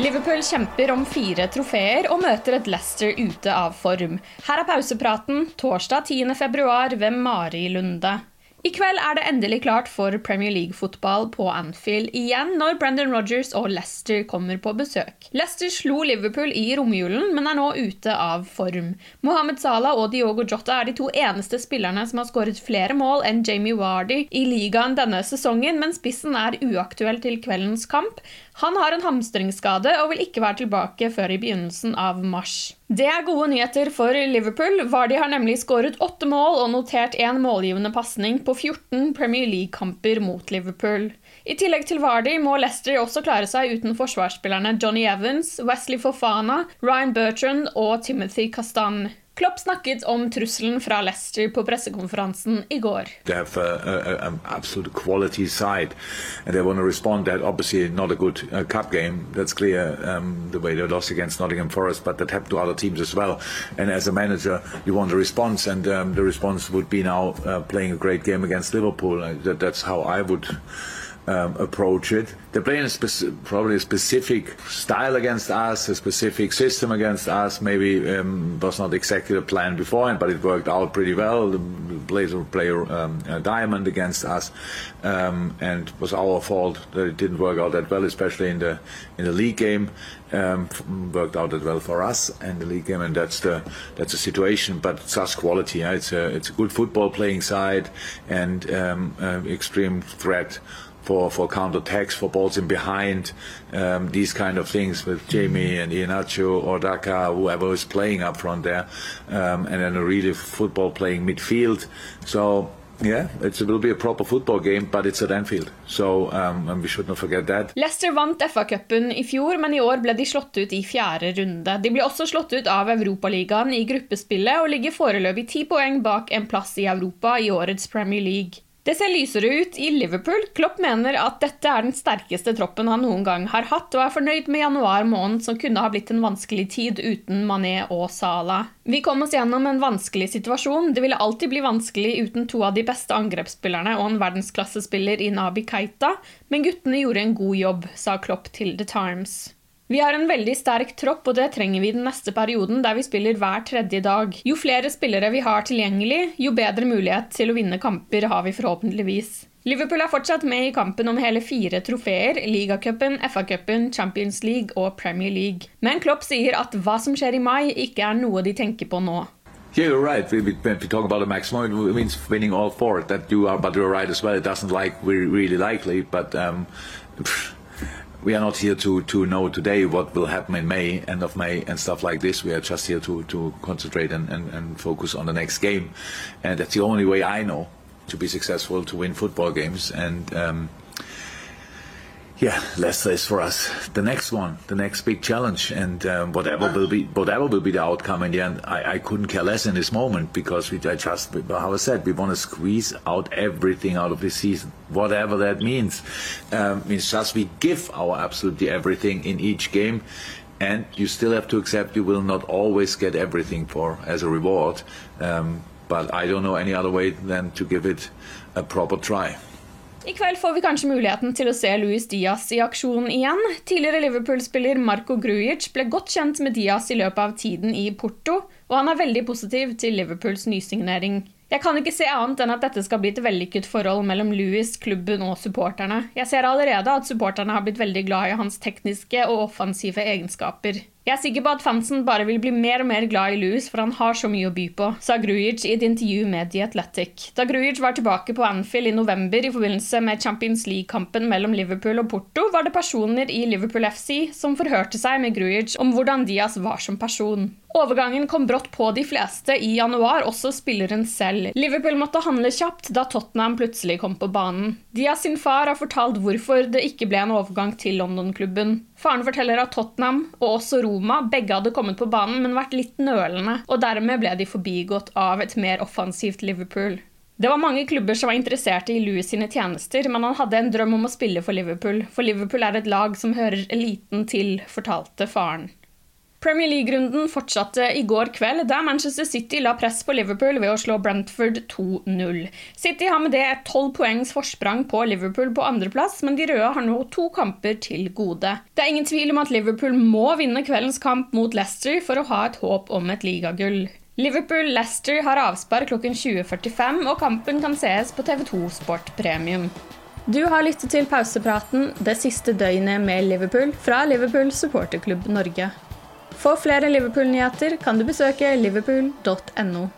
Liverpool kjemper om fire trofeer og møter et Leicester ute av form. Her er pausepraten torsdag 10. februar ved Mari Lunde. I kveld er det endelig klart for Premier League-fotball på Anfield igjen når Brendan Rodgers og Leicester kommer på besøk. Leicester slo Liverpool i romjulen, men er nå ute av form. Mohammed Salah og Diogo Jota er de to eneste spillerne som har skåret flere mål enn Jamie Wardy i ligaen denne sesongen, men spissen er uaktuell til kveldens kamp. Han har en hamstringsskade og vil ikke være tilbake før i begynnelsen av mars. Det er gode nyheter for Liverpool. Vardy har nemlig skåret åtte mål og notert én målgivende pasning på 14 Premier League-kamper mot Liverpool. I tillegg til Vardy må Leicester også klare seg uten forsvarsspillerne Johnny Evans, Wesley Fofana, Ryan Bertrand og Timothy Castan. Klopp snakket om trusselen fra Leicester på pressekonferansen i går. They have en absolutt absolute quality side, and they want to respond. That obviously not a good uh, cup game. That's clear. Um, the way they lost against Nottingham Forest, but that happened to other teams as well. And as a manager, you want a response, and um, the response would be now uh, playing a great game against Liverpool. That, that's how I would um, approach it. They're playing a probably a specific style against us, a specific system against us. Maybe um, was not exactly the plan beforehand, but it worked out pretty well. The Blazer play um, a diamond against us, um, and it was our fault that it didn't work out that well, especially in the in the league game. Um, worked out that well for us and the league game, and that's the that's the situation. But it's us quality. Yeah? It's a it's a good football playing side and um, uh, extreme threat for, for counter-attacks, for balls in behind, um, these kind of things with Jamie and Ianacho or Daka, whoever is playing up front there, um, and then a really football-playing midfield. So yeah, it will be a proper football game, but it's at Anfield, so um, we should not forget that. Leicester vant FA-cupen i fjor, men i år ble de slått ut i fjerde runde. De ble også slått ut av Europaligaen i gruppespillet og ligger foreløpig ti poeng bak en plass i Europa i årets Premier League. Det ser lysere ut i Liverpool. Klopp mener at dette er den sterkeste troppen han noen gang har hatt, og er fornøyd med januar måned, som kunne ha blitt en vanskelig tid uten Mané og Salah. Vi kom oss gjennom en vanskelig situasjon. Det ville alltid bli vanskelig uten to av de beste angrepsspillerne og en verdensklassespiller i Nabi Keita, men guttene gjorde en god jobb, sa Klopp til The Times. Vi har en veldig sterk tropp, og det trenger vi den neste perioden, der vi spiller hver tredje dag. Jo flere spillere vi har tilgjengelig, jo bedre mulighet til å vinne kamper har vi forhåpentligvis. Liverpool er fortsatt med i kampen om hele fire trofeer, ligacupen, FA-cupen, Champions League og Premier League. Men Klopp sier at hva som skjer i mai, ikke er noe de tenker på nå. Yeah, you're right. If we talk about the maximum, it means winning all four. That you are, but you're right as well. It doesn't like really likely, but um, we are not here to, to know today what will happen in May, end of May, and stuff like this. We are just here to, to concentrate and, and, and focus on the next game. And that's the only way I know to be successful, to win football games. And um, yeah, less is for us the next one, the next big challenge, and um, whatever will be whatever will be the outcome in the end, I, I couldn't care less in this moment because we I just, how I said, we want to squeeze out everything out of this season, whatever that means. Um, means just we give our absolutely everything in each game, and you still have to accept you will not always get everything for as a reward. Um, but I don't know any other way than to give it a proper try. I kveld får vi kanskje muligheten til å se Luis Diaz i aksjon igjen. Tidligere Liverpool-spiller Marco Grujic ble godt kjent med Diaz i løpet av tiden i Porto, og han er veldig positiv til Liverpools nysignering. Jeg kan ikke se annet enn at dette skal bli et vellykket forhold mellom Louis, klubben og supporterne. Jeg ser allerede at supporterne har blitt veldig glad i hans tekniske og offensive egenskaper. Jeg er sikker på at fansen bare vil bli mer og mer glad i Louis, for han har så mye å by på, sa Grujic i et intervju med The Athletic. Da Grujic var tilbake på Anfield i november i forbindelse med Champions League-kampen mellom Liverpool og Porto, var det personer i Liverpool FC som forhørte seg med Grujic om hvordan Diaz var som person. Overgangen kom brått på de fleste i januar, også spilleren selv. Liverpool måtte handle kjapt da Tottenham plutselig kom på banen. Diaz sin far har fortalt hvorfor det ikke ble en overgang til London-klubben. Faren forteller at Tottenham og også Roma begge hadde kommet på banen, men vært litt nølende, og dermed ble de forbigått av et mer offensivt Liverpool. Det var mange klubber som var interesserte i Louis sine tjenester, men han hadde en drøm om å spille for Liverpool, for Liverpool er et lag som hører eliten til, fortalte faren. Premier League-runden fortsatte i går kveld, der Manchester City la press på Liverpool ved å slå Brentford 2-0. City har med det et tolv poengs forsprang på Liverpool på andreplass, men de røde har nå to kamper til gode. Det er ingen tvil om at Liverpool må vinne kveldens kamp mot Leicester for å ha et håp om et ligagull. Liverpool-Leicester har avspark klokken 20.45, og kampen kan sees på TV2 Sport Premium. Du har lyttet til pausepraten det siste døgnet med Liverpool fra Liverpool supporterklubb Norge. For flere Liverpool-nyheter kan du besøke liverpool.no.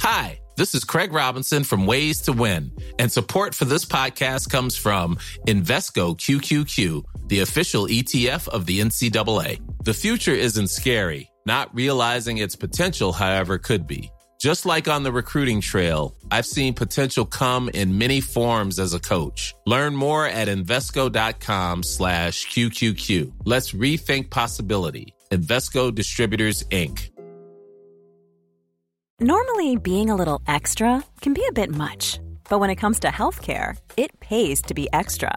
Hi, this is Craig Robinson from Ways to Win, and support for this podcast comes from Invesco QQQ, the official ETF of the NCAA. The future isn't scary, not realizing its potential, however, could be. Just like on the recruiting trail, I've seen potential come in many forms as a coach. Learn more at Invesco.com slash QQQ. Let's rethink possibility. Invesco Distributors, Inc. Normally, being a little extra can be a bit much. But when it comes to healthcare, it pays to be extra